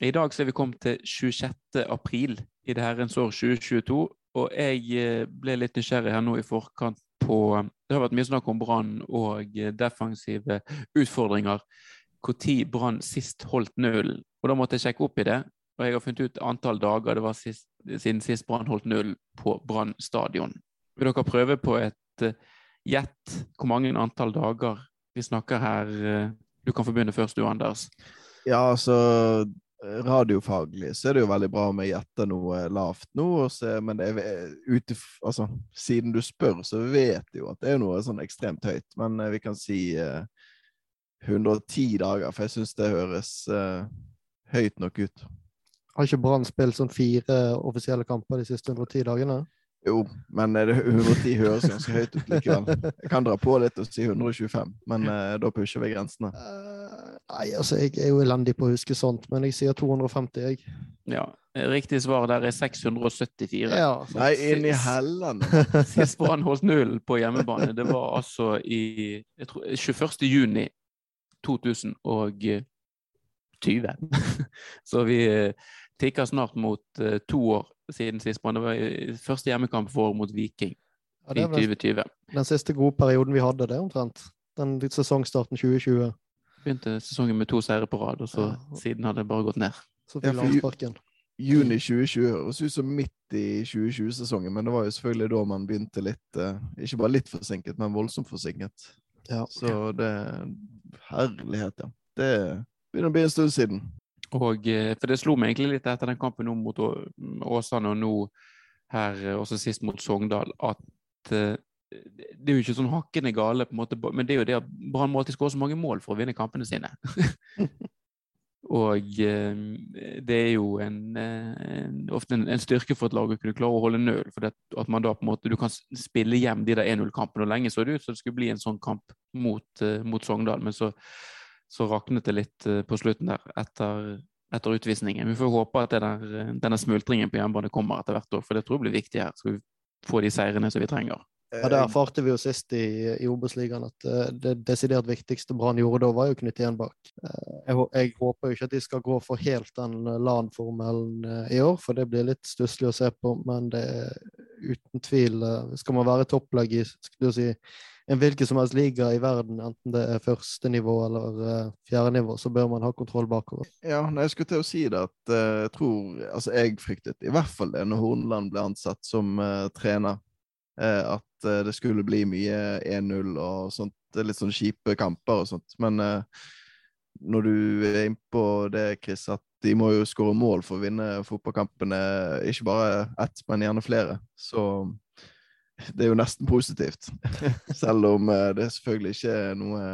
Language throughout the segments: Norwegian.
I dag så er vi kommet til 26. april i det herrens år 2022, og jeg eh, ble litt nysgjerrig her nå i forkant på Det har vært mye snakk om Brann og eh, defensive utfordringer. Når Brann sist holdt nullen. Og da måtte jeg sjekke opp i det, og jeg har funnet ut antall dager det var sist, siden sist Brann holdt null på Brann stadion. Vil dere prøve på et eh, gjett hvor mange antall dager vi snakker her? Du kan få begynne først, du, Anders. Ja, altså radiofaglig så er det jo veldig bra om jeg gjetter noe lavt nå. Så, men det er, ute, altså, siden du spør, så vet jeg jo at det er noe sånn ekstremt høyt. Men uh, vi kan si eh, 110 dager, for jeg syns det høres eh, høyt nok ut. Har ikke Brann spilt sånn fire offisielle kamper de siste 110 dagene? Jo, men 110 høres ganske høyt ut likevel. Jeg kan dra på litt og si 125, men uh, da pusher vi grensene. Uh, nei, altså, jeg er jo elendig på å huske sånt, men jeg sier 250, jeg. Ja. Riktig svar der er 674. Ja, nei, inn i hellene! Sist Brann holdt null på hjemmebane, det var altså i jeg tror, 21. juni 2020. Så vi tikker snart mot to år siden sist. Det var første hjemmekamp for mot Viking ja, i 2020. Den siste gode perioden vi hadde, det omtrent. Den sesongstarten 2020. Begynte sesongen med to seire på rad, og så ja. siden hadde det bare gått ned. Så ja, landsparken. Juni 2020 høres ut som midt i 2020-sesongen, men det var jo selvfølgelig da man begynte litt uh, Ikke bare litt forsinket, men voldsomt forsinket. Ja. Så det Herlighet, ja. Det begynner å bli en stund siden. Og, eh, for det slo meg egentlig litt etter den kampen nå mot Åsane og nå her eh, også sist mot Sogndal, at uh, det er jo ikke sånn hakkende gale, på en måte, men det er jo det at Brann må alltid skåre så mange mål for å vinne kampene sine. og det er jo en, en, ofte en, en, styrke for et lag å kunne klare å holde nøl. For det, at man da på en måte, Du kan spille hjem de der 1-0-kampene. og Lenge så det ut så det skulle bli en sånn kamp mot, mot Sogndal, men så så raknet det litt eh, på slutten der etter, etter utvisningen. Vi får håpe at der, eh, denne smultringen på jernbane kommer etter hvert år, for det tror jeg blir viktig her. Skal vi få de seirene som vi trenger. Ja, Det erfarte vi jo sist i, i Obos-ligaen, at eh, det desidert viktigste Brann gjorde da, var jo knyttet igjen bak. Jeg, jeg, håper jo ikke at de skal gå for helt den LAN-formelen i år, for det blir litt stusslig å se på. Men det er uten tvil Skal man være topplag i skal du si, en hvilken som helst liga i verden, enten det er første nivå eller uh, fjerde nivå, så bør man ha kontroll bakover. Ja, jeg skulle til å si det at uh, jeg tror Altså, jeg fryktet i hvert fall det når Horneland ble ansatt som uh, trener, at det skulle bli mye 1-0 og sånt. Litt sånn kjipe kamper og sånt. Men når du er innpå det, Chris, at de må jo skåre mål for å vinne fotballkampene, ikke bare ett, men gjerne flere, så det er jo nesten positivt. Selv om uh, det selvfølgelig ikke er noe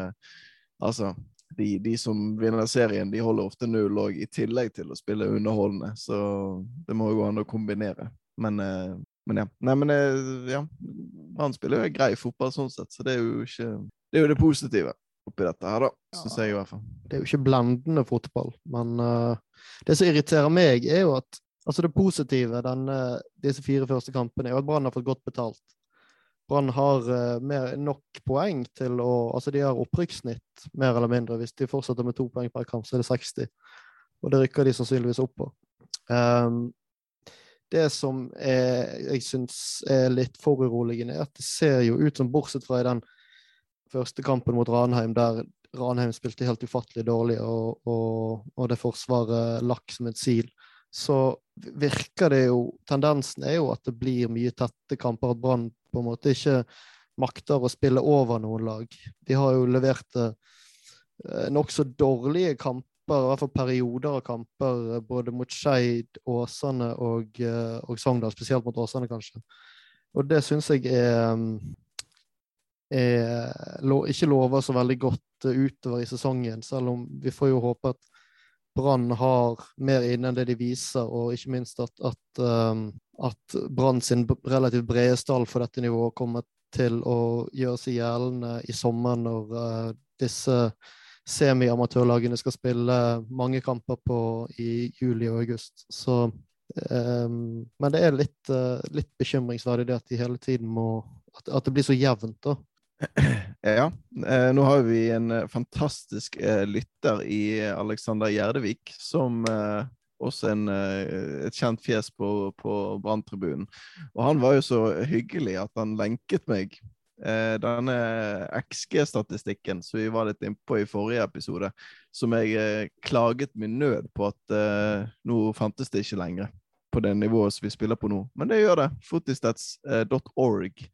Altså, de, de, som vinner serien, de holder ofte null òg, i tillegg til å spille underholdende. Så det må jo gå an å kombinere. Men, uh, men ja. Nei, men uh, ja. Han spiller jo grei fotball sånn sett, så det er jo ikke Det er jo det positive oppi dette her, da. Syns jeg i hvert fall. Det er jo ikke blendende fotball, men det som irriterer meg, er jo at Altså Det positive denne, disse fire første kampene er at Brann har fått godt betalt. Brann har uh, mer, nok poeng til å Altså de har opprykkssnitt, mer eller mindre. Hvis de fortsetter med to poeng per kamp, så er det 60. Og det rykker de sannsynligvis opp på. Um, det som er, jeg syns er litt foruroligende, er at det ser jo ut som, bortsett fra i den første kampen mot Ranheim, der Ranheim spilte helt ufattelig dårlig, og, og, og det forsvaret lakk som et sil, så virker det jo Tendensen er jo at det blir mye tette kamper, at Brann på en måte ikke makter å spille over noen lag. De har jo levert eh, nokså dårlige kamper, i hvert fall perioder av kamper, eh, både mot Skeid, Åsane og, eh, og Sogndal, spesielt mot Åsane, kanskje. Og det syns jeg er, er, ikke lover så veldig godt utover i sesongen, selv om vi får jo håpe at Brann har mer inne enn det de viser, og ikke minst at, at, um, at Brann sin relativt brede stall for dette nivået kommer til å gjøre seg gjeldende i sommer når uh, disse semi-amatørlagene skal spille mange kamper på i juli og august. Så um, Men det er litt, uh, litt bekymringsverdig det at de hele tiden må At, at det blir så jevnt, da. Ja. Eh, nå har vi en eh, fantastisk eh, lytter i Alexander Gjerdevik, som også en, et kjent fjes på, på Branntribunen. Og han var jo så hyggelig at han lenket meg denne XG-statistikken som vi var litt innpå i forrige episode, som jeg klaget min nød på at eh, nå fantes det ikke lenger på det nivået som vi spiller på nå. Men det gjør det. Footystats.org.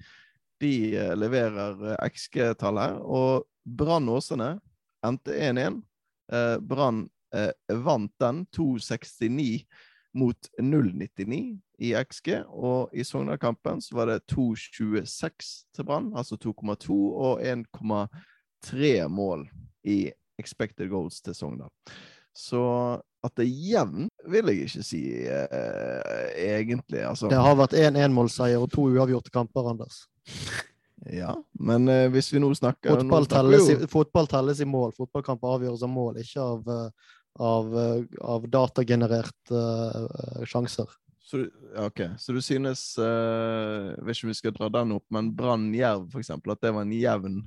De eh, leverer eh, XG-tall her. Og Brann Åsane endte 1-1. Eh, Brann vant den 2,69 mot 0,99 i XG. Og i Sogndal-kampen så var det 2,26 til Brann, altså 2,2, og 1,3 mål i expected goals til Sogndal. Så at det er jevn, vil jeg ikke si uh, egentlig. Altså, Det har vært én enmålseier og to uavgjorte kamper, Anders. Ja, men uh, hvis vi nå snakker nå Fotball snakker telles, i, fotball telles i mål. Fotballkamper avgjøres av mål, ikke av, eh, av, av datagenererte uh, sjanser. Så, ok, så du synes uh, om vi skal dra den opp, men Brann-Jerv, eksempel, at det var en jevn,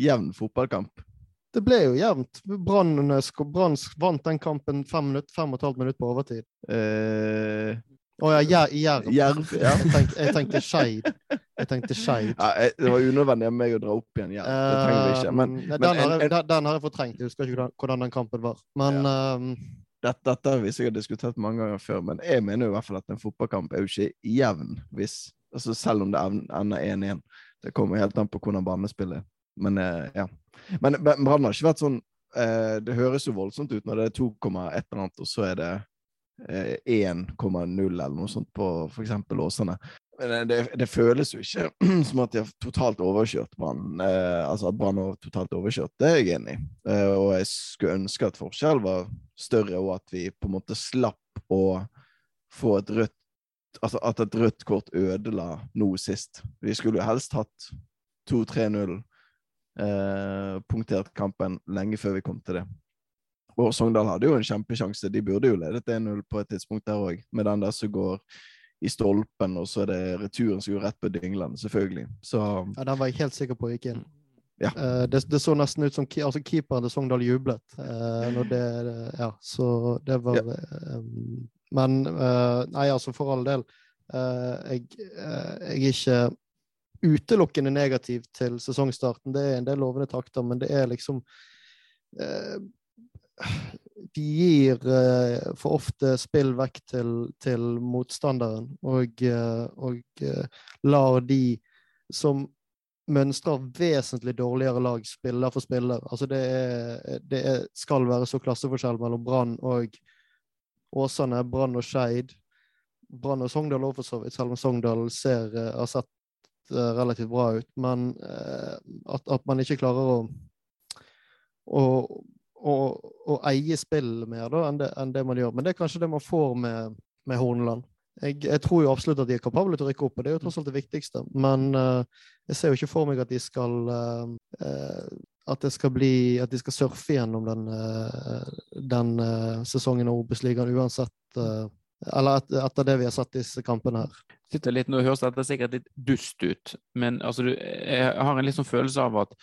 jevn fotballkamp? Det ble jo jevnt. Brann eh, vant den kampen fem, minutt, fem og et halvt minutt på overtid. Eh, Å ja, Jer- Jerv. Jerv, ja. Jeg tenkte, Skeid. Jeg tenkte Skeid. ja det var unødvendig av meg å dra opp igjen Jerv. Det trenger vi ikke. Men den, men har jeg, en- den, har jeg fortrengt. Jeg husker ikke hvordan, den kampen var. Men eh, dette, dette har vi sikkert diskutert mange ganger før, men jeg mener jo i hvert fall at en fotballkamp er jo ikke jevn hvis altså Selv om det ender 1-1. Det kommer helt an på hvordan banespillet er. Men eh, ja. Men men har ikke vært sånn eh, Det høres jo voldsomt ut når det er 2,1 eller annet, og så er det eh, 1,0 eller noe sånt på f.eks. Åsane. Men eh, det, det føles jo ikke som at de har totalt overkjørt Brann. Eh, altså at Brann har totalt overkjørt, det er jeg enig i. Eh, og jeg skulle ønske at forskjellen var større, og at vi på en måte slapp å få et rødt Altså at et rødt kort ødela noe sist. Vi skulle jo helst hatt 2-3-0, eh, punktert kampen lenge før vi kom til det. Og Sogndal hadde jo en kjempesjanse. De burde jo ledet 1-0 på et tidspunkt der òg, med den der som går i stolpen, og så er det returen som går rett på Dyngland, selvfølgelig. Så ja, den var jeg helt sikker på gikk inn. Ja. Eh, det, det så nesten ut som altså keeperen til Sogndal jublet. eh, når det, ja, så det var eh, Men eh, nei, altså, for all del. eh, jeg, jeg er ikke utelukkende negativ til sesongstarten. Det er en del lovende takter, men det er liksom eh, De gir eh, for ofte spill vekk til, til motstanderen, og, eh, og eh, lar de som mønstrer vesentlig dårligere lag spiller for spiller. Altså det, er, det er, skal være så klasseforskjell mellom Brann og Åsane, Brann og Skeid. Brann og Sogndal òg, for så vidt, selv om Sogndal ser, eh, har sett relativt bra ut. Men eh, at, at man ikke klarer å, å, å, å eie spill mer da, enn, det, enn det man gjør. Men det er kanskje det man får med, med Horneland. Jeg, jeg tror jo absolutt at de er kapable til å rykke opp, og det er jo tross alt det viktigste. Men uh, jeg ser jo ikke for meg at de skal uh, eh, at skal bli At de skal surfe gjennom den, eh, den eh, sesongen av Obos-ligaen uansett. Eh, eller et, etter det vi har sett disse kampene her. sitter litt, Nå høres dette sikkert litt dust ut, men altså, du, jeg har en sånn følelse av at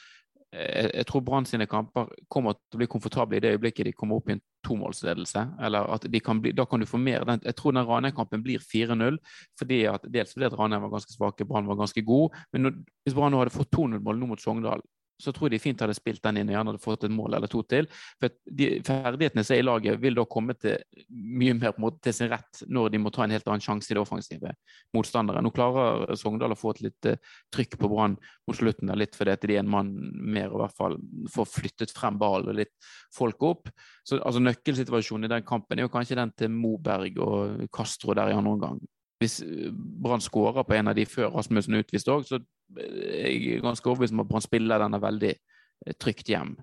jeg, jeg tror Brann sine kamper kommer til å bli komfortable i det øyeblikket de kommer opp i en tomålsledelse. eller at kan bli, Da kan du få mer. Den, jeg tror den Ranheim-kampen blir 4-0. fordi at Dels fordi at Ranheim var ganske svake, Brann var ganske god. Men når, hvis Brann nå hadde fått 2-0-mål nå mot Sogndal, så tror jeg de fint hadde spilt den inn og gjerne hadde fått et mål eller to til. For de ferdighetene som er i laget, vil da komme til mye mer måte til sin rett når de må ta en helt annen sjanse i det offensive motstandere. Nå klarer Sogndal å få et litt eh, trykk på Brann mot slutten, der, litt fordi de er en mann mer i hvert fall får flyttet frem ballen og litt folk opp. Så altså, Nøkkelsituasjonen i den kampen er jo kanskje den til Moberg og Castro der i andre omgang. Hvis eh, Brann skårer på en av de før Rasmussen er utvist òg, så er ganske overbevist om at Brann spiller denne veldig eh, trygt hjem.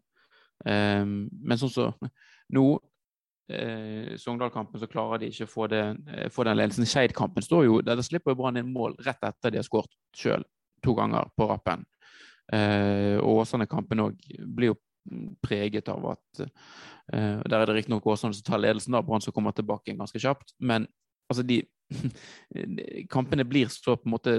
Um, men sånn som så, nå eh, Sogndal-kampen så klarer de ikke å få, eh, få den ledelsen. Skeid-kampen står jo der, det slipper Brann inn mål rett etter de har skåret sjøl to ganger på rappen. Og Åsane-kampen òg blir jo preget av at Der er det riktignok Åsane som tar ledelsen, da, Brann som kommer tilbake ganske kjapt. Men altså, de kampene blir så på en måte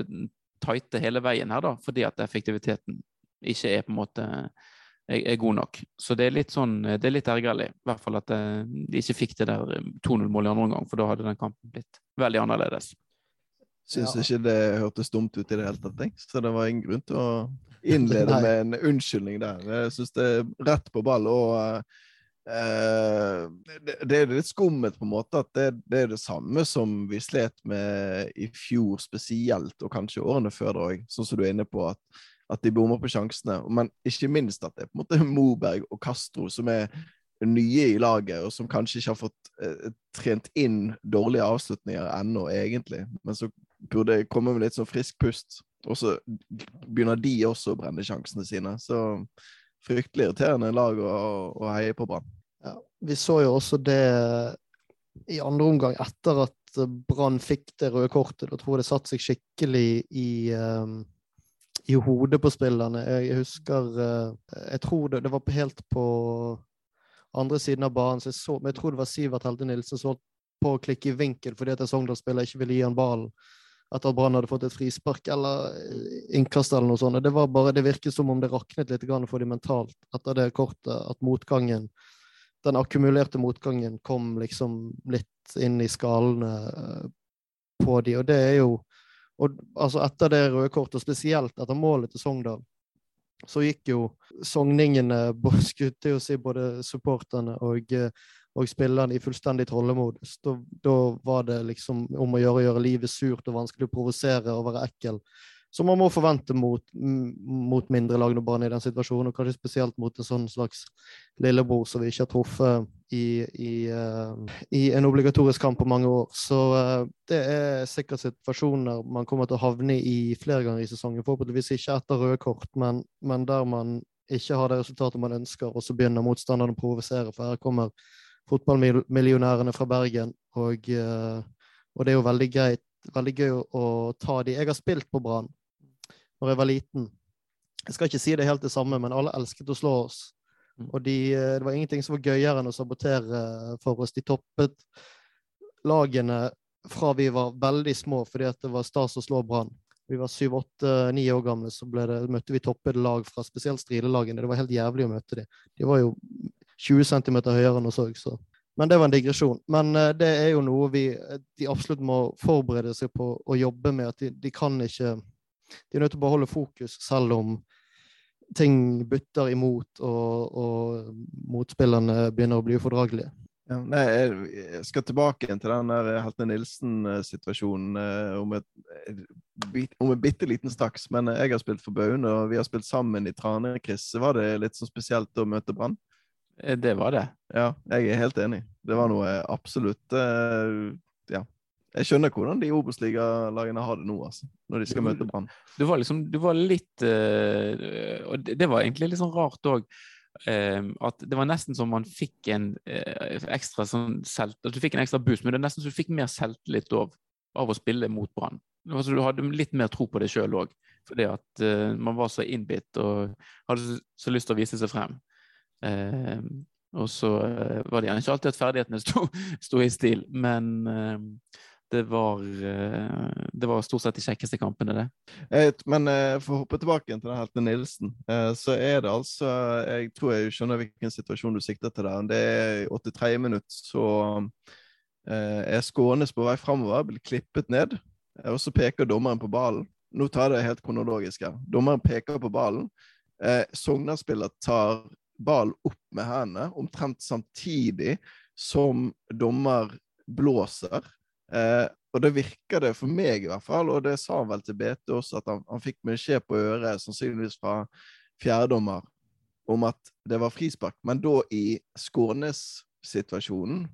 tighte hele veien her, da, fordi at effektiviteten ikke er på en måte er, er god nok. Så det er litt sånn, det er litt ergerlig. I hvert fall at eh, de ikke fikk det der 2-0-målet i andre omgang, for da hadde den kampen blitt veldig annerledes. Syns Ja. ikke det hørtes dumt ut i det hele tatt, jeg. så det var ingen grunn til å innlede med en unnskyldning der. Jeg syns det er rett på ball, og eh, det, det er litt skummelt på en måte at det, det er det samme som vi slet med i fjor spesielt, og kanskje årene før det òg, sånn som du er inne på, at, at de bommer på sjansene. Men ikke minst at det er på en måte Moberg og Castro som er nye i laget, og som kanskje ikke har fått eh, trent inn dårlige avslutninger ennå, egentlig. Men så burde komme med litt sånn frisk pust. Og så begynner de også å brenne sjansene sine. Så fryktelig irriterende lag å, å heie på Brann. Ja, vi så jo også det i andre omgang, etter at Brann fikk det røde kortet. Da tror jeg det satte seg skikkelig i, um, i hodet på spillerne. Jeg husker uh, Jeg tror det, det var helt på andre siden av banen, så jeg, så, men jeg tror det var Sivert Helde Nilsen som holdt på å klikke i vinkel fordi at en Sogndal-spiller ikke ville gi han ballen etter at Brann hadde fått et frispark eller eh, innkast eller noe sånt. Det var bare, det virket som om det raknet litt for dem mentalt etter det kortet, at motgangen den akkumulerte motgangen kom liksom litt inn i skalene eh, på de, og det er jo og, altså Etter det røde kortet, og spesielt etter målet til Sogndal, så gikk jo sogningene, skulle jeg si både supporterne og, eh, og spilleren i fullstendig trollemodus. Da, da var det liksom om å gjøre å gjøre livet surt og vanskelig å provosere og være ekkel. Som man må forvente mot, mot mindre lag når barn i den situasjonen, og kanskje spesielt mot en sånn slags lillebror som vi ikke har truffet i, i, uh, i en obligatorisk kamp på mange år. Så uh, det er sikkert situasjoner man kommer til å havne i flere ganger i sesongen. Forhåpentligvis ikke etter røde kort, men, men der man ikke har det resultatet man ønsker, og så begynner motstanderen å provosere. For her kommer fotballmillionærene fra Bergen, og, eh, og det er jo veldig greit, veldig gøy å, ta de. Jeg har spilt på Brann når jeg var liten. Jeg skal ikke si det helt det samme, men alle elsket å slå oss. Mm. Og de, eh, det var ingenting som var gøyere enn å sabotere for oss. De toppet lagene fra vi var veldig små, fordi det var stas å slå Brann. Vi var syv, åtte, ni år gamle, så det, møtte vi toppede lag fra spesielt stridelagene. Det var helt jævlig å møte dem. De var jo 20 cm høyere enn oss òg, så Men det var en digresjon. Men eh, det er jo noe vi eh, de absolutt må forberede seg på å jobbe med. At de, de kan ikke De er nødt til å beholde fokus selv om ting butter imot og, og motspillerne begynner å bli ufordragelige. Ja, nei, jeg skal tilbake til den der Helte Nilsen-situasjonen eh, om, om en bitte liten staks. Men jeg har spilt for Baune, og vi har spilt sammen i Trane-Chris. Var det litt sånn spesielt å møte Brann? Eh, Det var det. Ja, jeg er helt enig. Det var noe absolutt eh, Ja. Jeg skjønner hvordan de Obos-ligalagene har det nå, altså. Når de skal møte Brann. Du var liksom Du var litt eh, Og det, var egentlig litt sånn rart òg. at det var nesten som man fikk en eh, ekstra sånn selv, at du fikk en ekstra boost, men det er nesten så du fikk mer selvtillit av, av å spille mot Brann. Altså, Du hadde litt mer tro på det sjøl òg, fordi at eh, man var så innbitt og hadde så, så lyst til å vise seg frem. Eh, og så eh, var det gjerne ikke alltid at ferdighetene sto, sto i stil, men eh, det var, eh, det var stort sett de kjekkeste kampene, det. Men eh, for å hoppe tilbake til den helten Nilsen, så er det altså Jeg tror jeg skjønner hvilken situasjon du sikter til der. Det er i 83. minutt, så er Skånes på vei framover, blir klippet ned, og så peker dommeren på ballen. Nå tar jeg det helt kronologisk her. Dommeren peker på ballen. Eh, tar ball opp med hendene, omtrent samtidig som dommer blåser. Eh, og det virker det for meg i hvert fall, og det sa han vel til BT også, at han, han fikk beskjed på øret, sannsynligvis fra fjerdedommer, om at det var frispark, men da i Skånes-situasjonen,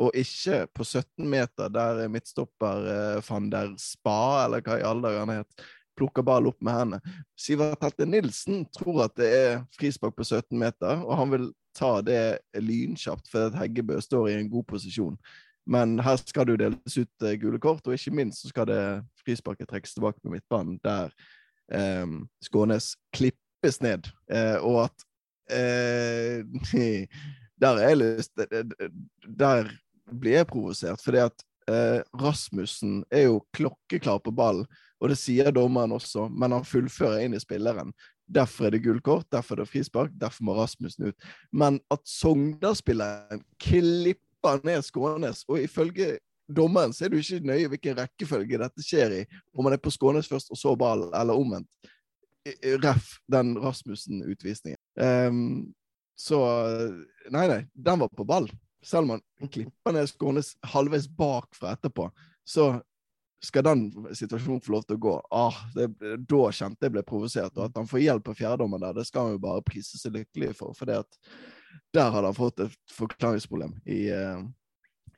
og ikke på 17 meter der midtstopper eh, van der Spa, eller hva i alle dager han het, plukker ball opp med hendene. Sivert Helte Nilsen tror at det er frispark på 17 meter, og han vil ta det lynkjapt fordi Heggebø står i en god posisjon. Men her skal det jo deles ut eh, gule kort, og ikke minst så skal det frisparket trekkes tilbake på midtbanen, der eh, Skånes klippes ned. Eh, og at eh, Der er jeg lyst Der blir jeg provosert, fordi at eh, Rasmussen er jo klokkeklar på ball, og det sier dommeren også, men han fullfører inn i spilleren. Derfor er det gullkort, derfor er det frispark, derfor må Rasmussen ut. Men at Sogndal-spilleren klipper ned Skånes, og ifølge dommeren så er jo ikke nøye hvilken rekkefølge dette skjer i, om man er på Skånes først og så ball, eller omvendt. Ref den Rasmussen-utvisningen. Um, så Nei, nei, den var på ball. Selv om han klipper ned Skånes halvveis bakfra etterpå, så skal den situasjonen få lov til å gå? Ah, det, da kjente jeg ble provosert. Og at han får hjelp av fjerdedommer der, det skal han jo bare prise seg lykkelig for. For der hadde han fått et forklaringsproblem i eh,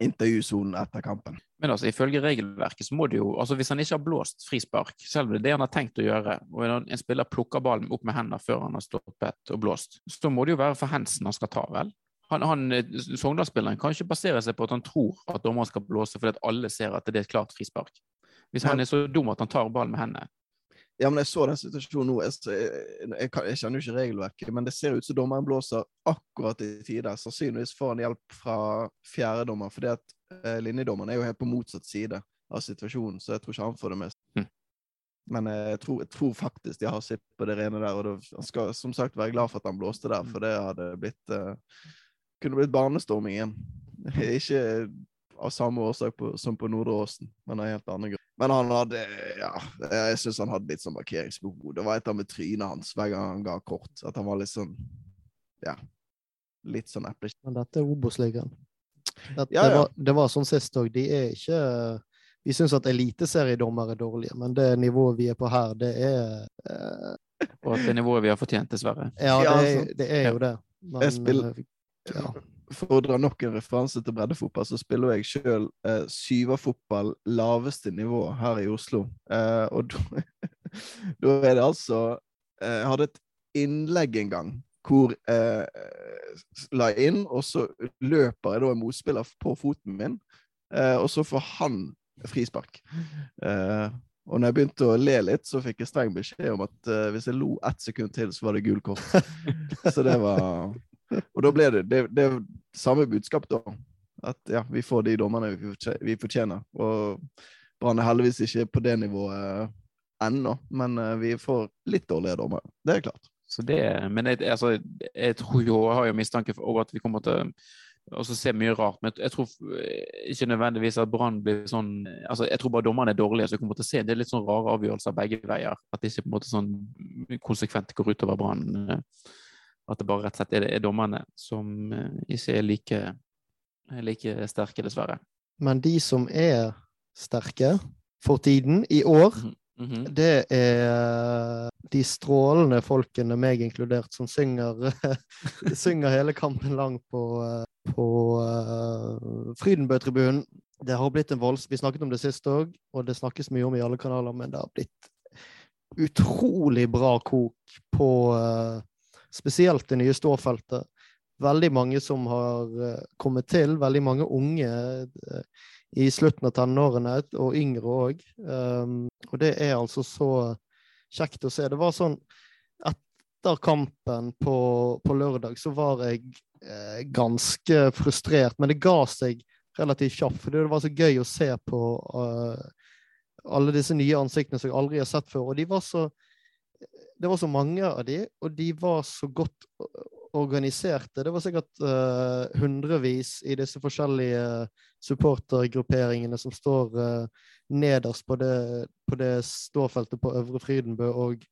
intervjusonen etter kampen. Men altså, ifølge regelverket så må det jo altså Hvis han ikke har blåst frispark, selv om det er det han har tenkt å gjøre, og en spiller plukker ballen opp med hendene før han har stoppet og blåst, så må det jo være for Hensen han skal ta, vel? Han, han Sogndal-spilleren kan ikke basere seg på at han tror at dommeren skal blåse fordi at alle ser at det er et klart frispark. Hvis han er så dum at han tar ballen med hendene. Ja, men jeg så den situasjonen nå. Jeg, jeg, jeg, jeg kjenner jo ikke regelverket, men det ser ut som dommeren blåser akkurat i tide. Sannsynligvis får han hjelp fra fjerdedommer, fordi at eh, linjedommeren er jo helt på motsatt side av situasjonen, så jeg tror ikke han får det med. Hm. Men eh, jeg tror, jeg tror, faktisk de har sitt på det rene der, og det, han skal som sagt være glad for at han blåste der, for det hadde blitt eh, Kunne blitt barnestorming igjen. ikke av samme årsak på, som på Nordre Åsen, men av helt andre grunner. Men han hadde Ja, jeg syns han hadde litt sånn markeringsbehov. Det var et av med trynet hans hver gang han ga kort. At han var litt sånn Ja. Litt sånn eple... Men dette er Obos-ligaen. Det, ja, ja. det, var sånn sist òg. De er ikke Vi syns at eliteseriedommer er dårlige, men det nivået vi er på her, det er eh... Og at det nivået vi har fortjent, dessverre. Ja, det er, det er jo det. Men, jeg spiller eh, ja for å dra nok en referanse til breddefotball, så spiller jeg sjøl eh, syverfotball laveste nivå her i Oslo. Eh, og da er det altså eh, Jeg hadde et innlegg en gang hvor jeg eh, la inn, og så løper jeg da en motspiller på foten min, eh, og så får han frispark. Eh, og når jeg begynte å le litt, så fikk jeg streng beskjed om at hvis jeg lo ett sekund til, så var det gult kort. så det var og da ble det, det, det samme budskap, da. At ja, vi får de dommerne vi fortjener. Og Brann er heldigvis ikke på det nivået ennå, men eh, vi får litt dårlige dommere. Det er klart. Så det, men jeg, altså, jeg tror jo, jeg har jo mistanke over at vi kommer til å se mye rart. Men jeg tror ikke nødvendigvis at Brann blir sånn altså Jeg tror bare dommerne er dårlige, så vi kommer til å se det er litt sånn rare avgjørelser begge veier. At det ikke på en måte sånn konsekvent går utover Brann. At det bare rett og slett er, er dommerne som eh, ikke er like, like sterke, dessverre. Men de som er sterke for tiden, i år, mm -hmm. det er de strålende folkene, meg inkludert, som synger, synger hele kampen lang på, på uh, Frydenbø-tribunen. Det har blitt en volds... Vi snakket om det sist òg, og det snakkes mye om i alle kanaler, men det har blitt utrolig bra kok på uh, spesielt det nye ståfeltet. Veldig mange som har eh, kommet til, veldig mange unge eh, i slutten av tenårene, og yngre òg. Um, og det er altså så kjekt å se. Det var sånn Etter kampen på, på lørdag så var jeg eh, ganske frustrert, men det ga seg relativt kjapt. For det var så gøy å se på alle disse nye ansiktene som jeg aldri har sett før. Og de var så det var så mange av de, og de var så godt organiserte. Det var sikkert uh, hundrevis i disse forskjellige supportergrupperingene som står uh, nederst på det, på det, ståfeltet på Øvre Frydenbø og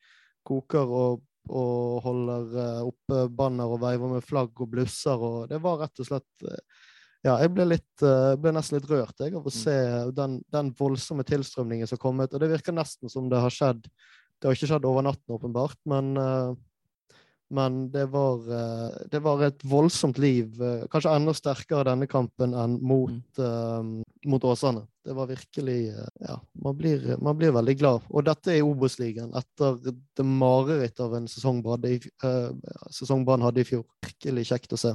koker og, og holder uh, oppe banner og veiver med flagg og blusser. og Det var rett og slett ja, jeg ble, litt, ble, nesten litt rørt jeg, av å mm. se den, den voldsomme tilstrømningen som kom ut. Og det virker nesten som det har skjedd det har ikke skjedd over natten, åpenbart, men, eh, men det, var, eh, det var et voldsomt liv. Eh, kanskje enda sterkere denne kampen enn mot, mm. Mot Åsane. Det var virkelig Ja, man blir, man blir veldig glad. Og dette er Obos-ligaen etter det marerittet av en sesong Brann hadde i fjor. Virkelig kjekt å se.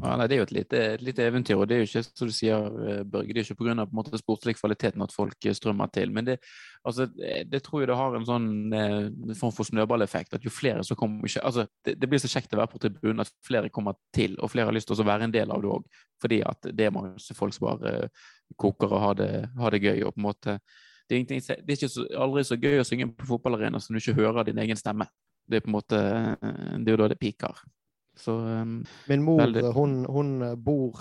Ja, nei, Det er jo et lite, lite, eventyr, og det er jo ikke som du sier, eh, Børge, det er ikke pga. sportslig kvaliteten at folk eh, strømmer til. Men det, altså, det tror jeg det har en sånn eh, form for snøballeffekt. at jo flere som kommer ikke, altså, det, det, blir så kjekt å være på tribunen at flere kommer til, og flere har lyst til å være en del av det òg. Fordi at det er masse folk som bare eh, koker og har det, har det gøy. og på en måte det er, det er ikke så, aldri så gøy å synge på fotballarena som du ikke hører din egen stemme. Det er på en måte Det er jo da det piker. Så um, Min mor Veldig. hun, hun bor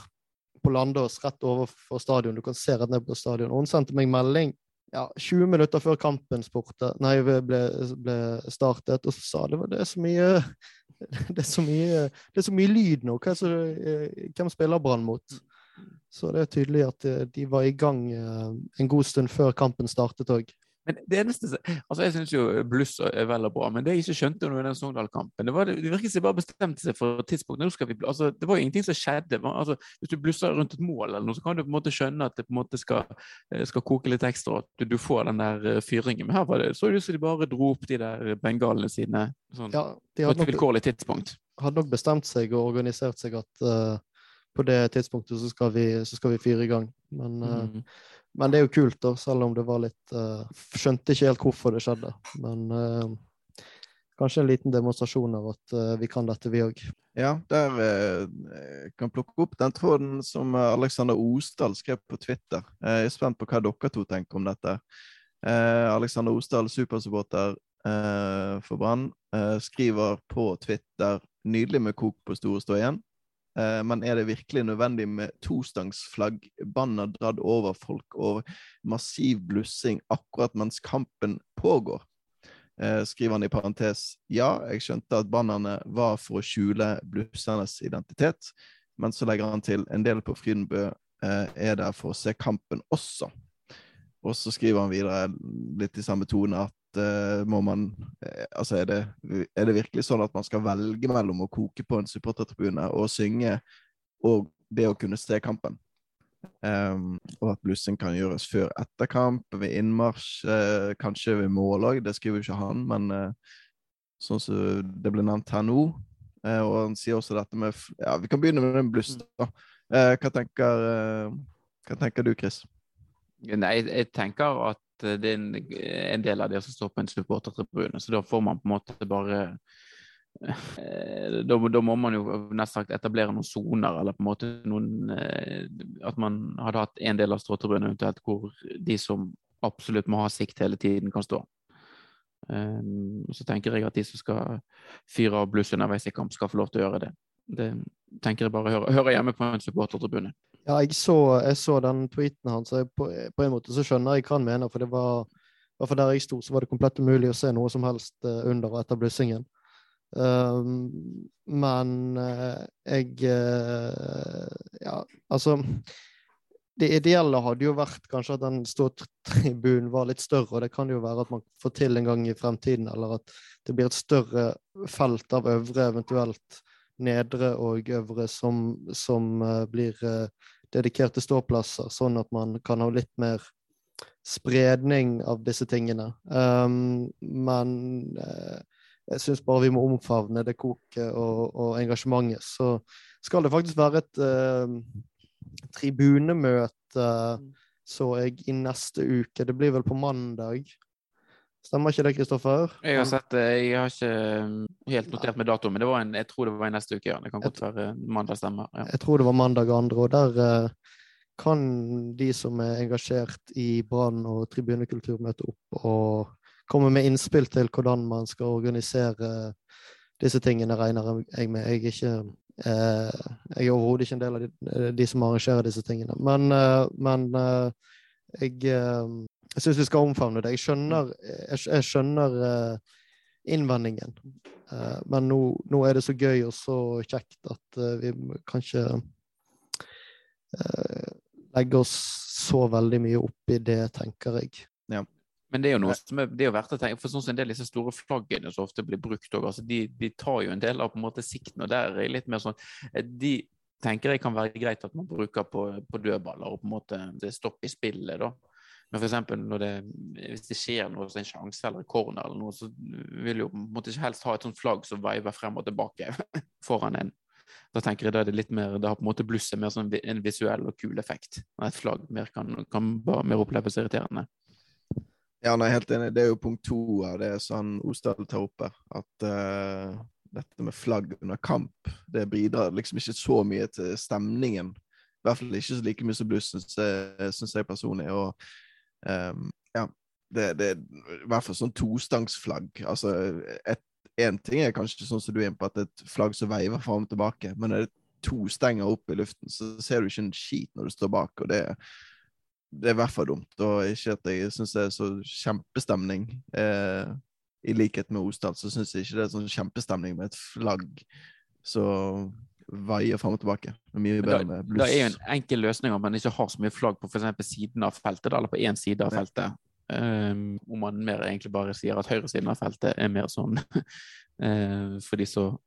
på Landås rett overfor stadion. Du kan se rett ned på stadion. Hun sendte meg melding ja, 20 minutter før kampen sporte, nei, ble, ble startet, og så sa det var det er så mye det er så mye, det er så mye lyd nå. Eh, hvem spiller Brann mot? Så det er tydelig at eh, de var i gang eh, en god stund før kampen startet òg. Men det eneste altså Jeg syns jo bluss er vel og bra, men det jeg ikke skjønte under den Sogndal-kampen Det var det, virket som de bare bestemte seg for et tidspunkt. Vi, altså, det var jo ingenting som skjedde. Altså, hvis du blusser rundt et mål, eller noe, så kan du på en måte skjønne at det på en måte skal, eh, skal koke litt ekstra, at du, du får den der fyringen. Men her var det, så ut som de bare dro opp de der bengalene sine sånn, Ja, de på et vilkårlig tidspunkt. hadde nok bestemt seg og organisert seg at eh, på det tidspunktet så skal vi, så skal vi fyre i gang. Men, mm. uh, men det er jo kult, da, selv om det var litt uh, Skjønte ikke helt hvorfor det skjedde. Men uh, kanskje en liten demonstrasjon av at eh, vi kan dette, vi òg. Ja, der eh, kan plukke opp den tråden som eh, Alexander Osdal skrev på Twitter. Eh, Jeg er spent på hva dere to tenker om dette. Eh, Alexander Osdal, supersupporter eh, for Brann, eh, skriver på Twitter 'Nydelig med kok på store stå igjen'. Eh, men er det virkelig nødvendig med tostangsflagg, banner dratt over folk og massiv blussing akkurat mens kampen pågår? Eh, skriver han i parentes ja, jeg skjønte at bannerne var for å skjule blussernes identitet, men så legger han til en del på Frydenbø eh, er der for å se kampen også. Og så skriver han videre litt i samme tone at eh, må man eh, Altså, er det, er det virkelig sånn at man skal velge mellom å koke på en supportertribune og synge og det å kunne se kampen? Um, og at blussing kan gjøres før etter kamp, ved innmarsj, uh, kanskje ved mål òg. Det skriver ikke han, men sånn som det ble nevnt her nå. Og han sier også dette med Ja, vi kan begynne med den bluss, da. Hva, tenker, hva tenker du, Chris? Nei, jeg, tenker at det er en, en del av de som står på en supportertribune, så da får man på en måte bare eh, da, da må man jo nesten sagt etablere noen soner, eller på en måte noen eh, At man hadde hatt en del av stråtribunen eventuelt hvor de som absolutt må ha sikt hele tiden, kan stå. Så tenker jeg at de som skal fyre av bluss underveis i kamp, skal få lov til å gjøre det. Det tenker jeg bare hører, hører hjemme på en supportertribune. Ja, jeg så, jeg så den tweeten hans, på, på en måte så skjønner jeg hva han mener, for det var fall der jeg sto, så var det komplett umulig å se noe som helst eh, under og etter blussingen. Um, men eh, jeg eh, Ja, altså Det ideelle hadde jo vært kanskje at den ståtribunen var litt større, og det kan jo være at man får til en gang i fremtiden, eller at det blir et større felt av øvre, eventuelt nedre og øvre, som, som blir dedikerte ståplasser, sånn at man kan ha litt mer spredning av disse tingene. Um, men uh, jeg syns bare vi må omfavne det koket og, og engasjementet. Så skal det faktisk være et uh, tribunemøte, så jeg, i neste uke. Det blir vel på mandag. Stemmer ikke det, Kristoffer? Jeg har sett det, jeg har ikke um, helt notert med datoen, men det var en, jeg tror det var i neste uke. Ja. Det kan godt være mandag stemmer. Ja. Jeg tror det var mandag andre, og der eh, kan de som er engasjert i brann- og tribunekultur, møte opp og komme med innspill til hvordan man skal organisere disse tingene, regner jeg med. Jeg er ikke eh, jeg er overhodet ikke en del av de, de som arrangerer disse tingene. Men, eh, men eh, jeg, eh, jeg syns vi skal omfavne det. Jeg skjønner, jeg, jeg skjønner uh, innvendingen. Uh, men nå, nå er det så gøy og så kjekt at uh, vi kan eh, legge oss så veldig mye opp i det, tenker jeg. Men det er jo noe som er, det er jo verdt å tenke for sånn som en del av disse store flaggene som ofte blir brukt òg, altså de, de tar jo en del av på en måte sikten, og der er litt mer sånn De tenker jeg kan være greit at man bruker på, på dødballer, og på en måte det stopper i spillet, da. Men for når det, hvis det skjer noe, så en sjanse eller en corner eller noe, så vil jo måte ikke helst ha et sånt flagg som veiver frem og tilbake foran en. Da tenker jeg da er det litt mer, det har på en måte blusset mer sånn en visuell og kul effekt. Et flagg mer kan, kan bare mer oppleves irriterende. Ja, nei, helt enig. Det er jo punkt to av det som Osdal tar opp her. At uh, dette med flagg under kamp, det bidrar liksom ikke så mye til stemningen. I hvert fall ikke så like mye som blussen, syns jeg personlig. Og ehm, ja, det, det er i hvert fall sånn tostangsflagg. Altså én ting er kanskje sånn som du er inne på, at et flagg som veiver fram og tilbake, men er det to stenger opp i luften, så ser du ikke en skit når du står bak, og det, det er i hvert fall dumt. Og ikke at jeg syns det er så kjempestemning. Eh, I likhet med Osdal så syns jeg ikke det er sånn kjempestemning med et flagg som veier fram og tilbake. Er mye bedre med Det er jo en enkel løsning om man ikke har så mye flagg på f.eks. siden av feltet, eller på én side av feltet. Um, om man mer egentlig bare sier at høyresiden av feltet er mer sånn uh, for de som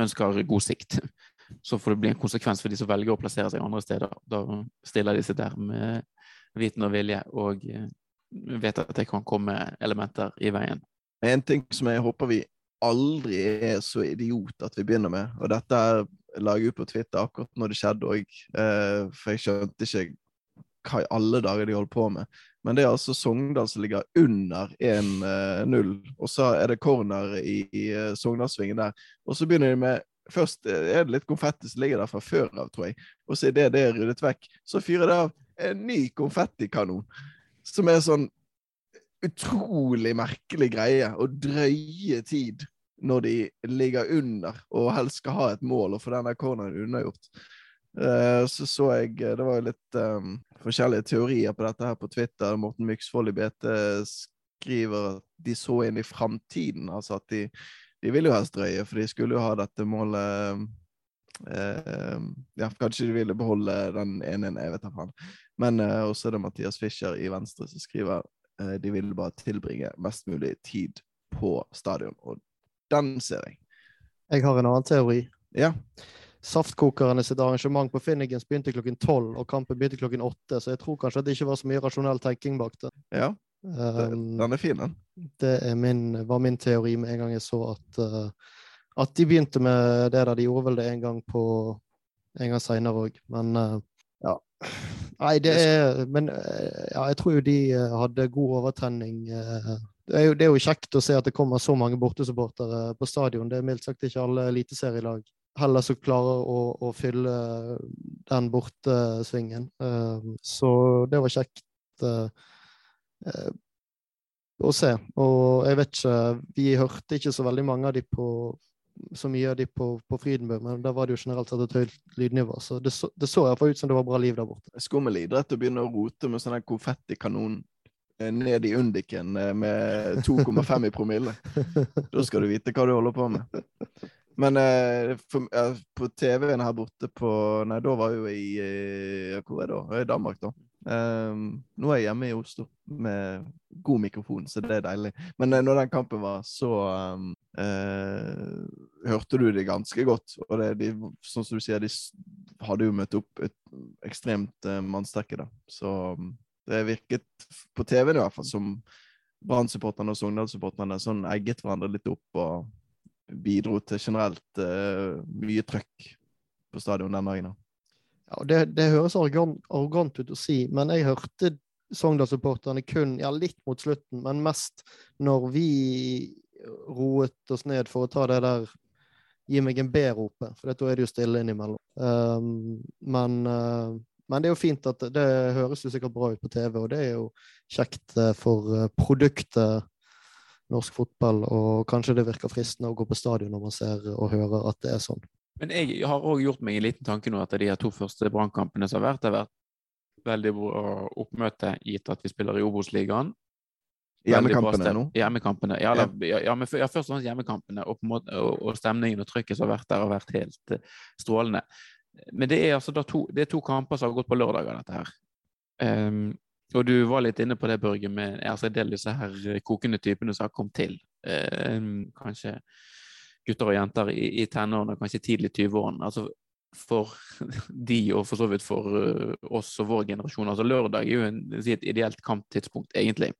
ønsker god sikt. Så får det bli en konsekvens for de som velger å plassere seg andre steder. Da stiller de seg der med viten og vilje og eh, vet at det kan komme elementer i veien. En ting som jeg håper vi aldri er så idiot at vi begynner med, og dette her la jeg ut på Twitter akkurat når det skjedde òg, eh, for jeg skjønte ikke hva i alle dager de holdt på med. Men det er altså Sogndal som ligger under 1-0, og så er det corner i, i eh, Sogndalssvingen der. Og så begynner de med Først eh, er det litt konfetti som ligger der fra før av, tror jeg. Og så idet det er ryddet vekk, så fyrer det av en ny konfettikanon. Som er sånn utrolig merkelig greie og drøye tid når de ligger under og helst skal ha et mål og få denne corneren unnagjort. Eh, så så jeg Det var jo litt um, forskjellige teorier på dette her på Twitter. Morten Myksvold i BT skriver at de så inn i framtiden. Altså at de, de ville jo helst drøye, for de skulle jo ha dette målet Uh, Ja, kanskje de ville beholde den ene, jeg vet da faen. Men uh, også er det Mathias Fischer i Venstre som skriver uh, de ville bare tilbringe mest mulig tid på stadion. Og den ser jeg. Jeg har en annen teori. Ja. Saftkokerne sitt arrangement på Finnegans begynte klokken tolv, og kampen begynte klokken åtte, så jeg tror kanskje at det ikke var så mye rasjonell tenking bak det. ja det, Um, den er fin, den. det min, var min teori med en gang jeg så at, uh, at de begynte med det der. De gjorde vel det en gang på en gang seinere òg, men uh, ja. Nei, det er Men ja, jeg tror jo de hadde god overtenning. uh, det er, jo, det er jo kjekt å se at det kommer så mange bortesupportere på stadion. Det er mildt sagt ikke alle eliteserielag heller som klarer å, å fylle den bortesvingen. Uh, så det var kjekt uh, uh, å se. Og jeg vet ikke Vi hørte ikke så veldig mange av de på så mye av de på, på Frydenbø, men da var det jo generelt sett et høyt lydnivå. Så det så, det så fall ut som det var bra liv der borte. Skummel idrett å begynne å rote med sånn her konfettikanon eh, ned i undiken eh, med 2,5 i promille. Da skal du vite hva du holder på med. Men eh, for, eh, på TV-en her borte på Nei, da var jeg jo i eh, Hvor er det da? I Danmark, da. Um, nå er jeg hjemme i Oslo med god mikrofon, så det er deilig. Men eh, når den kampen var, så um, hørte du det ganske godt. Og det, de, sånn som du sier, de hadde jo møtt opp et, ekstremt eh, mannsterke, da. Så um, det virket på TV-en i hvert fall som Brann-supporterne og Sogndal-supporterne sånn egget hverandre litt opp og bidro til generelt uh, mye trøkk på stadion den dagen. Ja, det, det høres arrogant ut å si, men jeg hørte Sogndal-supporterne kun ja, litt mot slutten, men mest når vi roet oss ned for å ta det der Gi meg en B-ropet, for da er det jo stille innimellom. Um, men, uh, men det er jo fint at det, høres jo sikkert bra ut på TV, og det er jo kjekt uh, for uh, produktet norsk fotball, og kanskje det virker fristende å gå på stadion når man ser og hører at det er sånn. Men jeg har òg gjort meg en liten tanke nå etter de her to første brannkampene som har vært. Det har vært veldig bra oppmøte, gitt at vi spiller i Obos-ligaen. Hjemmekampene nå. Hjemmekampene, ja, ja. ja, men ja, først og fremst hjemmekampene. Og, på måte, og, og stemningen og trykket som har vært der, har vært helt eh, strålende. Men det er altså to, det er to kamper som har gått på lørdager, dette her. Um, og du var litt inne på det, Børge, med altså, en del av disse her eh, kokende typene som har kommet til. Um, kanskje gutter og jenter i, i tenårene, kanskje tidlig 20-årene. Altså, for de, og for så vidt for eh, oss og vår generasjon. Altså Lørdag er jo en, et ideelt kamptidspunkt, egentlig.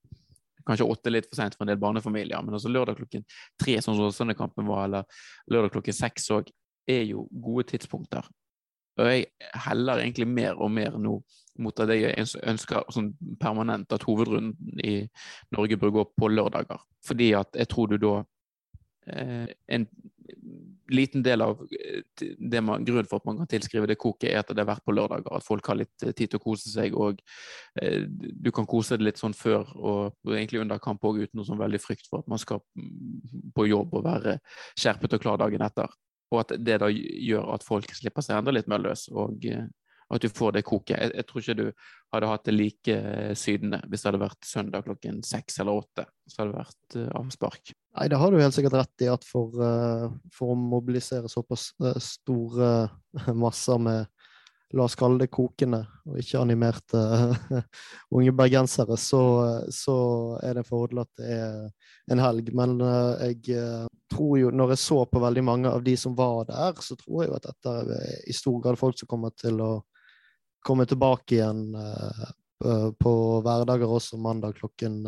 Kanskje åtte litt for sent for en del barnefamilier, men altså lørdag klokken tre, sånn som Åsane-kampen var, eller lørdag klokken seks òg, er jo gode tidspunkter. Og jeg heller egentlig mer og mer nå mot at jeg ønsker sånn permanent at hovedrunden i Norge bør gå på lørdager. Fordi at jeg tror du da eh, en, liten del av eh, det man, grunnen for at man kan tilskrive det koket, er at det har vært på lørdager. At folk har litt eh, tid til å kose seg. Og eh, du kan kose deg litt sånn før og, og egentlig under kamp òg, uten noe sånn veldig frykt for at man skal mm, på jobb og være skjerpet og klar dagen etter. Og at det da gjør at folk slipper seg enda litt mer løs. og eh, at du får det koket. Jeg, jeg, tror ikke du hadde hatt det like eh, sydende hvis det hadde vært søndag klokken seks eller åtte. Så hadde det vært uh, avspark. Nei, det har du helt sikkert rett i, at for, uh, for å mobilisere såpass uh, store masser med La oss kalle det kokende, og ikke animerte unge bergensere, så, så, er det en fordel at det er en helg. Men jeg tror jo, når jeg så på veldig mange av de som var der, så tror jeg jo at dette er i stor grad folk som kommer til å komme tilbake igjen på hverdager også, mandag klokken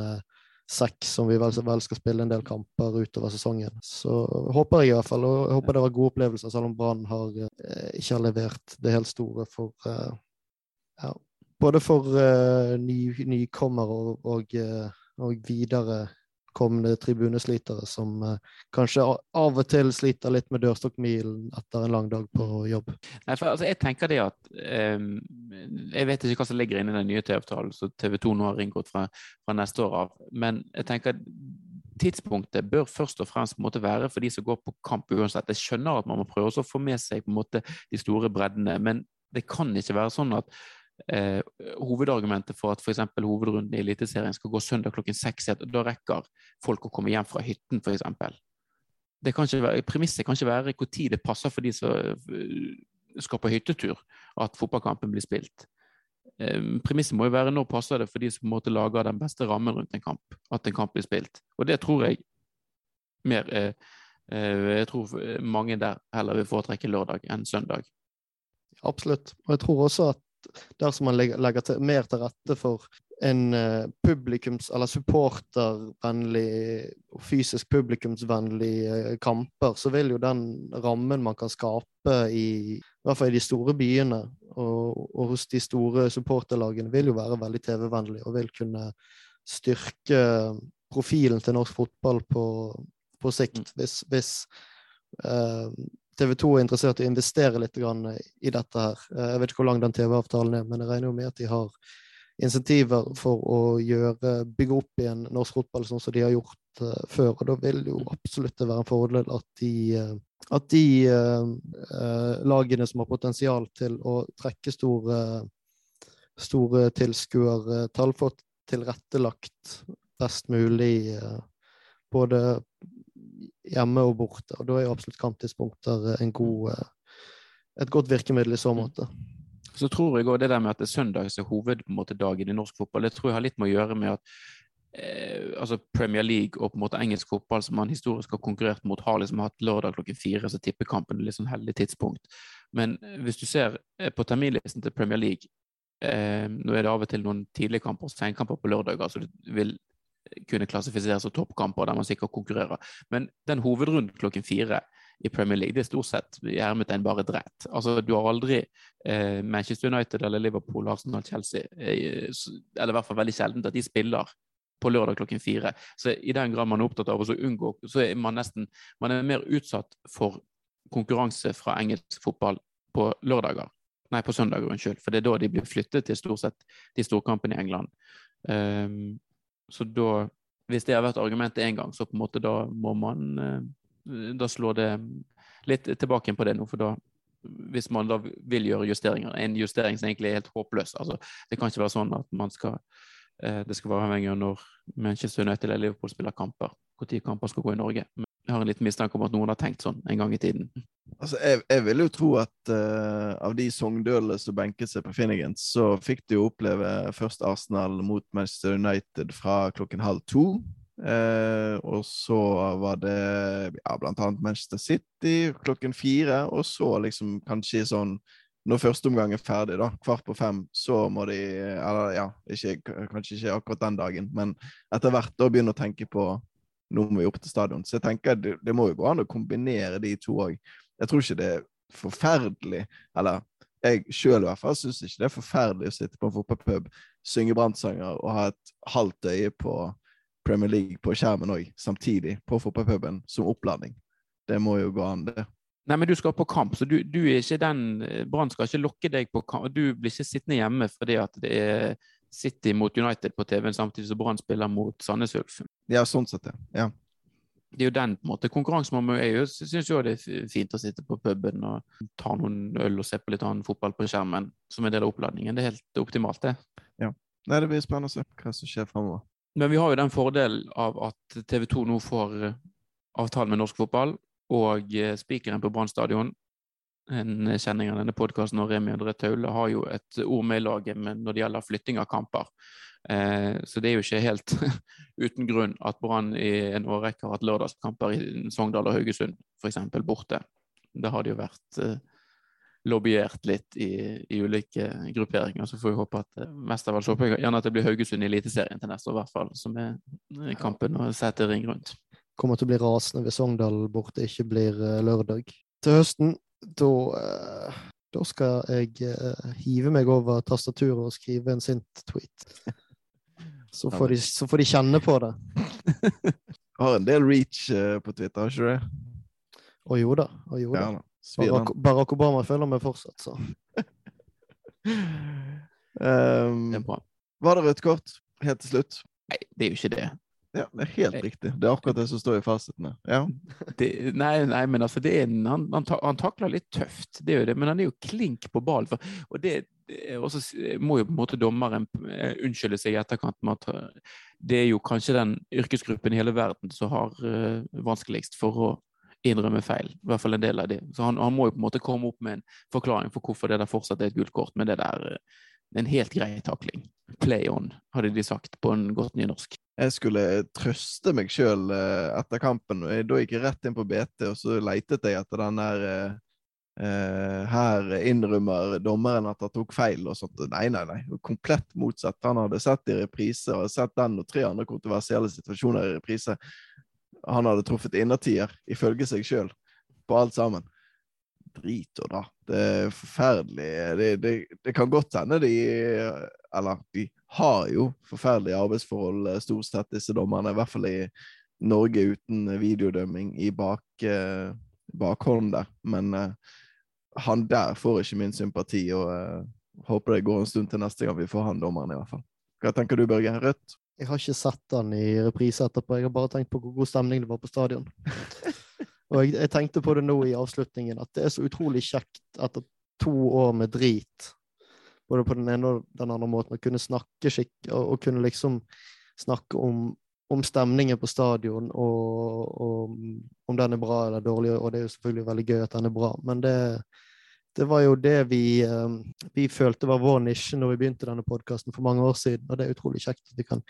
seks, som vi vel, vel, skal spille en del kamper utover sesongen. Så håper jeg i hvert fall, og jeg håper det var gode opplevelser, selv om Brann eh, ikke har levert det helt store for ja, Både for ny, nykommere og, og, og videre kommende tribuneslitere som uh, kanskje av og til sliter litt med dørstokkmilen etter en lang dag på mm. jobb? Nei, for altså, Jeg tenker det at um, Jeg vet ikke hva som ligger inne i den nye TV-avtalen som TV 2 nå har inngått fra, fra, neste år av, men jeg tenker tidspunktet bør først og fremst måtte være for de som går på kamp uansett. Jeg skjønner at man må prøve å få med seg på en måte de store breddene, men det kan ikke være sånn at eh, hovedargumentet for at f.eks. hovedrunden i Eliteserien skal gå søndag klokken seks, da rekker folk å komme hjem fra hytten, f.eks. Premisset kan ikke være hvor tid det passer for de som eh, skal på hyttetur, at fotballkampen blir spilt. Eh, premisset må jo være når passer det for de som måte lager den beste rammen rundt en kamp, at en kamp blir spilt. Og det tror jeg mer eh, Jeg tror mange der heller vil foretrekke lørdag enn søndag. Absolutt. Og jeg tror også at dersom man legger til, mer til rette for en uh, publikums- eller supportervennlig og fysisk publikumsvennlig uh, kamper, så vil jo den rammen man kan skape i, i hvert fall i de store byene og, og hos de store supporterlagene, vil jo være veldig TV-vennlig og vil kunne styrke profilen til norsk fotball på, på sikt. Mm. Hvis, hvis uh, TV 2 er interessert i å investere litt i dette her. Eh, jeg vet ikke hvor lang den TV-avtalen er, men jeg regner jo med at de har insentiver for å gjøre, bygge opp igjen norsk fotball sånn som de har gjort uh, før. Og da vil jo absolutt det være en fordel at de, uh, at de uh, lagene som har potensial til å trekke store, store tilskuertall, får tilrettelagt best mulig både hjemme og borte. Og da er jo absolutt kamptidspunkter en god, eh, et godt virkemiddel i så måte. Så tror jeg òg det der med at det er søndag som er hoveddagen i norsk fotball, det tror jeg har litt med å gjøre med at eh, altså Premier League og på en måte engelsk fotball, som man historisk har konkurrert mot, har liksom hatt lørdag klokken fire, så tippekampen litt sånn heldig tidspunkt. Men eh, hvis du ser eh, på terminlisten til Premier League, eh, nå er det av og til noen tidlige kamper og senkamper på lørdag, altså du vil kunne klassifiseres som toppkamper der man sikkert konkurrerer. Men den hovedrunden klokken fire i Premier League det er stort sett hermetegn bare dreit. Altså, du har aldri eh, Manchester United eller Liverpool, Arsenal, Chelsea eh, Eller i hvert fall veldig sjelden at de spiller på lørdag klokken fire. Så i den grad man er opptatt av å unngå, så er man nesten man er mer utsatt for konkurranse fra engelsk fotball på lørdager. Nei, på søndager, unnskyld. For det er da de blir flyttet til stort sett de storkampene i England. Um, så da, hvis det har vært argumentet én gang, så på en måte da må man eh, Da slår det litt tilbake på det nå, for da hvis man da vil gjøre justeringer, en justering som egentlig er helt håpløs. Altså, det kan ikke være sånn at man skal eh, det skal være avhengig av når Manchester United eller Liverpool spiller kamper, når kamper skal gå i Norge. Har en liten mistanke om at noen har tenkt sånn en gang i tiden. Altså, jeg, jeg vil jo tro at uh, av de Sogndølene som benket seg på Finnegan, så fikk de jo oppleve først Arsenal mot Manchester United fra klokken halv to. Uh, og så var det ja, blant annet Manchester City klokken fire, og så liksom kanskje sånn når første omgang er ferdig, da, kvart på fem, så må de Eller ja, ikke, kanskje ikke akkurat den dagen, men etter hvert da begynne å tenke på nå må vi opp til stadion. Så jeg tenker det, det må jo gå an å kombinere de to òg. Jeg tror ikke det er forferdelig, eller jeg sjøl i hvert fall syns ikke det er forferdelig å sitte på en fotballpub, synge brannsanger og ha et halvt øye på Premier League på skjermen òg, samtidig på fotballpuben, som oppladning. Det må jo gå an, det. Nei, men du skal på kamp, så du, du er ikke den eh, Brann skal ikke lokke deg på kamp. Du blir ikke sittende hjemme fordi at det er City mot United på TV samtidig som Brann spiller mot Sandnes Ulf. Ja, sånn sett, ja. ja. Det er jo den på en måte konkurransen man Jeg syns jo det er fint å sitte på puben og ta noen øl og se på litt annen fotball på skjermen som en del av oppladningen. Det er helt optimalt, det. Ja. Nei, det blir spennende å se hva som skjer fremover. Men vi har jo den fordelen av at TV 2 nå får eh, avtale med norsk fotball, og eh, spikeren på Brann stadion, en kjenning av denne podkasten, og Remi André Taule, har jo et ord med i laget når det gjelder flytting av kamper. Eh, så det er jo ikke helt uten grunn at Brann i en årrekke har hatt lørdagskamper i Sogndal og Haugesund, f.eks. borte. Det har det jo vært eh, lobbyert litt i, i, ulike grupperinger. Så får vi håpe at mest av alt håper gjerne at det blir Haugesund i Eliteserien til neste år, i hvert fall, som er kampen å sette ring rundt kommer til å bli rasende hvis Sogndal borte ikke blir lørdag. Til høsten, da, uh, da skal jeg uh, hive meg over tastaturet og skrive en sint tweet. Så får, de, så får de kjenne på det. har en del reach på Twitter, har ikke du det? Å jo da. Å jo da. Barack, Barack, Obama følger meg fortsatt, så. um, det er bra. Var det rødt kort helt til slutt? Nei, det er jo ikke det. Ja, det er helt riktig. Det er akkurat det som står i fasitene. Ja. Nei, nei, men altså, det en, han, han, han, takler litt tøft, det er jo det, men han er jo klink på ballen. For, og det, det må jo på en måte dommeren eh, unnskylde seg i etterkant med at eh, det er jo kanskje den yrkesgruppen i hele verden som har uh, vanskeligst for å innrømme feil. I hvert fall en del av det. Så han, han, må jo på en måte komme opp med en forklaring for hvorfor det der fortsatt er et gult kort, men det der en helt grei takling. Play on, hadde de sagt på en godt nynorsk jeg skulle trøste meg sjøl eh, etter kampen. og Da gikk jeg rett inn på BT, og så leitet jeg etter den der eh, eh, Her innrømmer dommeren at han tok feil og sånt. Nei, nei, nei. Komplett motsatt. Han hadde sett i reprise, og sett den og tre andre kontroversielle situasjoner i reprise. Han hadde truffet innertier, ifølge seg sjøl, på alt sammen drit og dra. Det er forferdelig. Det, det, det, kan godt hende de Eller de har jo forferdelige arbeidsforhold, eh, stort sett, disse dommerne. I hvert fall i Norge uten videodømming i bak, eh, bakhånd der. Men eh, han der får ikke min sympati, og eh, håper det går en stund til neste gang vi får han dommeren, i hvert fall. Hva tenker du, Børge? Rødt? Jeg har ikke sett han i reprise etterpå. Jeg har bare tenkt på hvor god stemning det var på stadion. Og jeg, jeg, tenkte på det nå i avslutningen, at det er så utrolig kjekt etter to år med drit, både på den ene og den andre måten, å kunne snakke skikk, og, og kunne liksom snakke om, om stemningen på stadion, og, og, om den er bra eller dårlig, og det er jo selvfølgelig veldig gøy at den er bra, men det, det var jo det vi, um, vi, følte var vår nisje når vi begynte denne podkasten for mange år siden, og det er utrolig kjekt at vi kan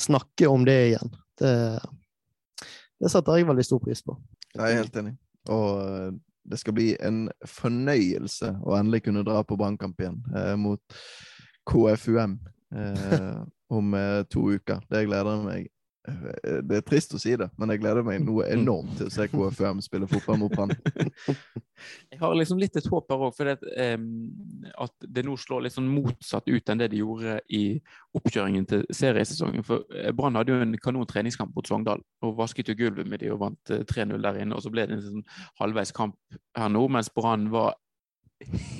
snakke om det igjen. Det, det setter jeg veldig stor pris på. Jeg er helt enig. Og eh, det skal bli en fornøyelse å endelig kunne dra på Brannkamp igjen eh, mot KFUM eh, om eh, to uker. Det gleder jeg meg det er trist å si det, men jeg gleder meg noe enormt til å se KFUM spille fotball mot Brann. Jeg har liksom litt et håp her òg, for det, um, at det nå slår litt sånn motsatt ut enn det de gjorde i oppkjøringen til seriesesongen. For eh, Brann hadde jo en kanon treningskamp mot Sogndal og vasket jo gulvet med de og vant 3-0 der inne. Og så ble det en sånn halvveis kamp her nå, mens Brann var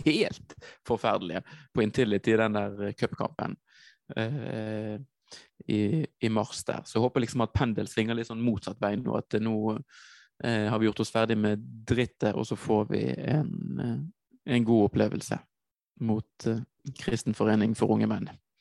helt forferdelige på Intility i den der cupkampen. Uh, i, i, mars der. Så jeg håper liksom at pendel svinger litt sånn motsatt vei nå. At nå eh, har vi gjort oss ferdig med drittet, og så får vi en, eh, en god opplevelse mot eh, Kristen forening for unge menn.